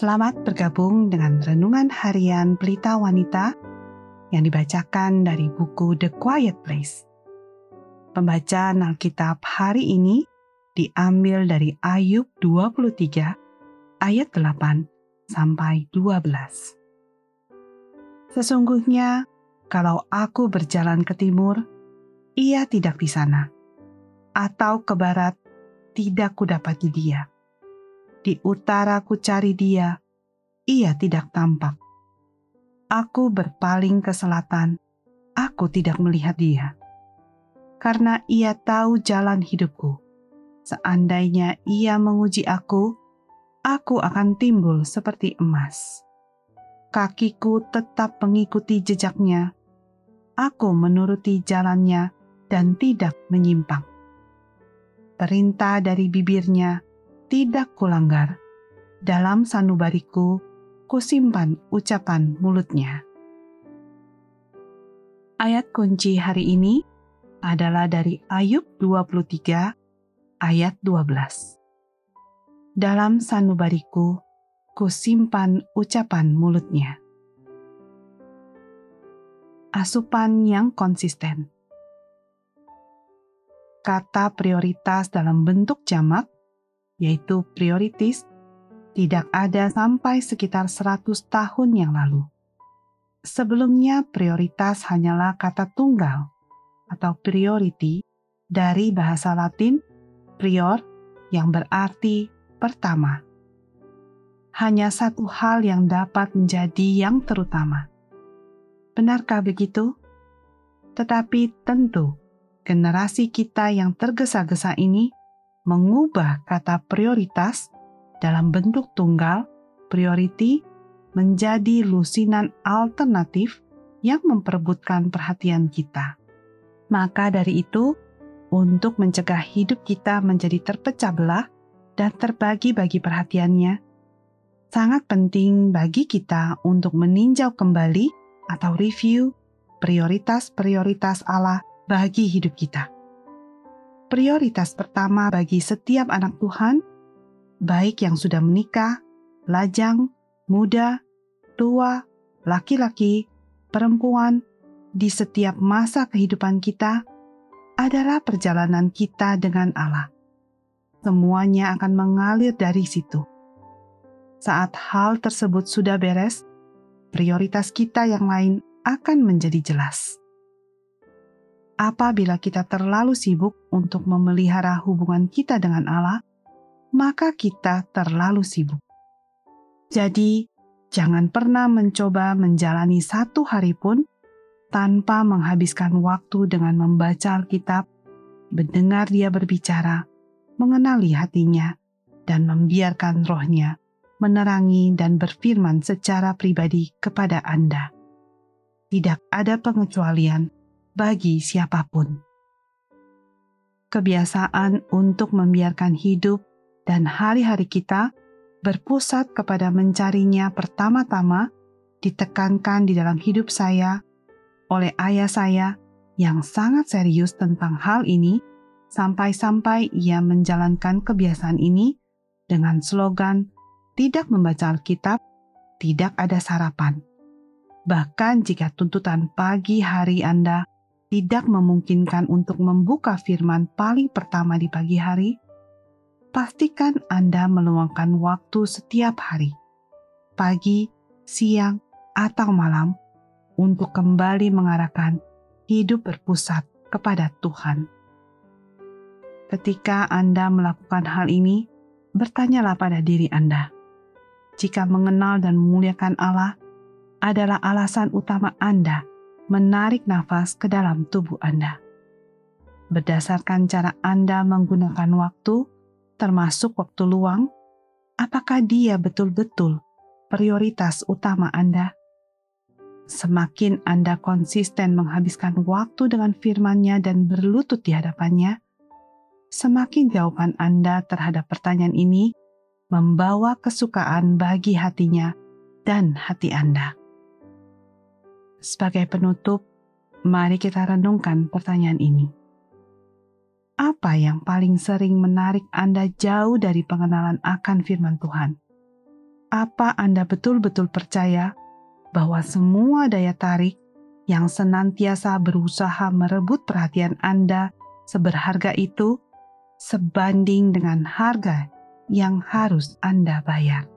Selamat bergabung dengan renungan harian Pelita Wanita yang dibacakan dari buku The Quiet Place. Pembacaan Alkitab hari ini diambil dari Ayub 23 ayat 8 sampai 12. Sesungguhnya kalau aku berjalan ke timur, ia tidak di sana, atau ke barat, tidak kudapati dia di utara ku cari dia, ia tidak tampak. Aku berpaling ke selatan, aku tidak melihat dia. Karena ia tahu jalan hidupku. Seandainya ia menguji aku, aku akan timbul seperti emas. Kakiku tetap mengikuti jejaknya. Aku menuruti jalannya dan tidak menyimpang. Perintah dari bibirnya tidak kulanggar. Dalam sanubariku, kusimpan ucapan mulutnya. Ayat kunci hari ini adalah dari Ayub 23 ayat 12. Dalam sanubariku, kusimpan ucapan mulutnya. Asupan yang konsisten. Kata prioritas dalam bentuk jamak yaitu prioritas, tidak ada sampai sekitar 100 tahun yang lalu. Sebelumnya prioritas hanyalah kata tunggal atau priority dari bahasa Latin prior yang berarti pertama. Hanya satu hal yang dapat menjadi yang terutama. Benarkah begitu? Tetapi tentu generasi kita yang tergesa-gesa ini mengubah kata prioritas dalam bentuk tunggal, priority, menjadi lusinan alternatif yang memperebutkan perhatian kita. Maka dari itu, untuk mencegah hidup kita menjadi terpecah belah dan terbagi-bagi perhatiannya, sangat penting bagi kita untuk meninjau kembali atau review prioritas-prioritas Allah bagi hidup kita prioritas pertama bagi setiap anak Tuhan, baik yang sudah menikah, lajang, muda, tua, laki-laki, perempuan, di setiap masa kehidupan kita adalah perjalanan kita dengan Allah. Semuanya akan mengalir dari situ. Saat hal tersebut sudah beres, prioritas kita yang lain akan menjadi jelas apabila kita terlalu sibuk untuk memelihara hubungan kita dengan Allah, maka kita terlalu sibuk. Jadi, jangan pernah mencoba menjalani satu hari pun tanpa menghabiskan waktu dengan membaca Alkitab, mendengar Dia berbicara, mengenali hatinya, dan membiarkan rohnya menerangi dan berfirman secara pribadi kepada Anda. Tidak ada pengecualian bagi siapa pun. Kebiasaan untuk membiarkan hidup dan hari-hari kita berpusat kepada mencarinya pertama-tama ditekankan di dalam hidup saya oleh ayah saya yang sangat serius tentang hal ini sampai-sampai ia menjalankan kebiasaan ini dengan slogan tidak membaca Alkitab, tidak ada sarapan. Bahkan jika tuntutan pagi hari Anda tidak memungkinkan untuk membuka firman paling pertama di pagi hari, pastikan Anda meluangkan waktu setiap hari, pagi, siang, atau malam, untuk kembali mengarahkan hidup berpusat kepada Tuhan. Ketika Anda melakukan hal ini, bertanyalah pada diri Anda. Jika mengenal dan memuliakan Allah adalah alasan utama Anda menarik nafas ke dalam tubuh Anda. Berdasarkan cara Anda menggunakan waktu, termasuk waktu luang, apakah dia betul-betul prioritas utama Anda? Semakin Anda konsisten menghabiskan waktu dengan firman-Nya dan berlutut di hadapannya, semakin jawaban Anda terhadap pertanyaan ini membawa kesukaan bagi hatinya dan hati Anda. Sebagai penutup, mari kita renungkan pertanyaan ini. Apa yang paling sering menarik Anda jauh dari pengenalan akan firman Tuhan? apa Anda betul-betul percaya bahwa semua daya tarik yang senantiasa berusaha merebut perhatian Anda seberharga itu sebanding dengan harga yang harus Anda bayar?